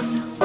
Deus.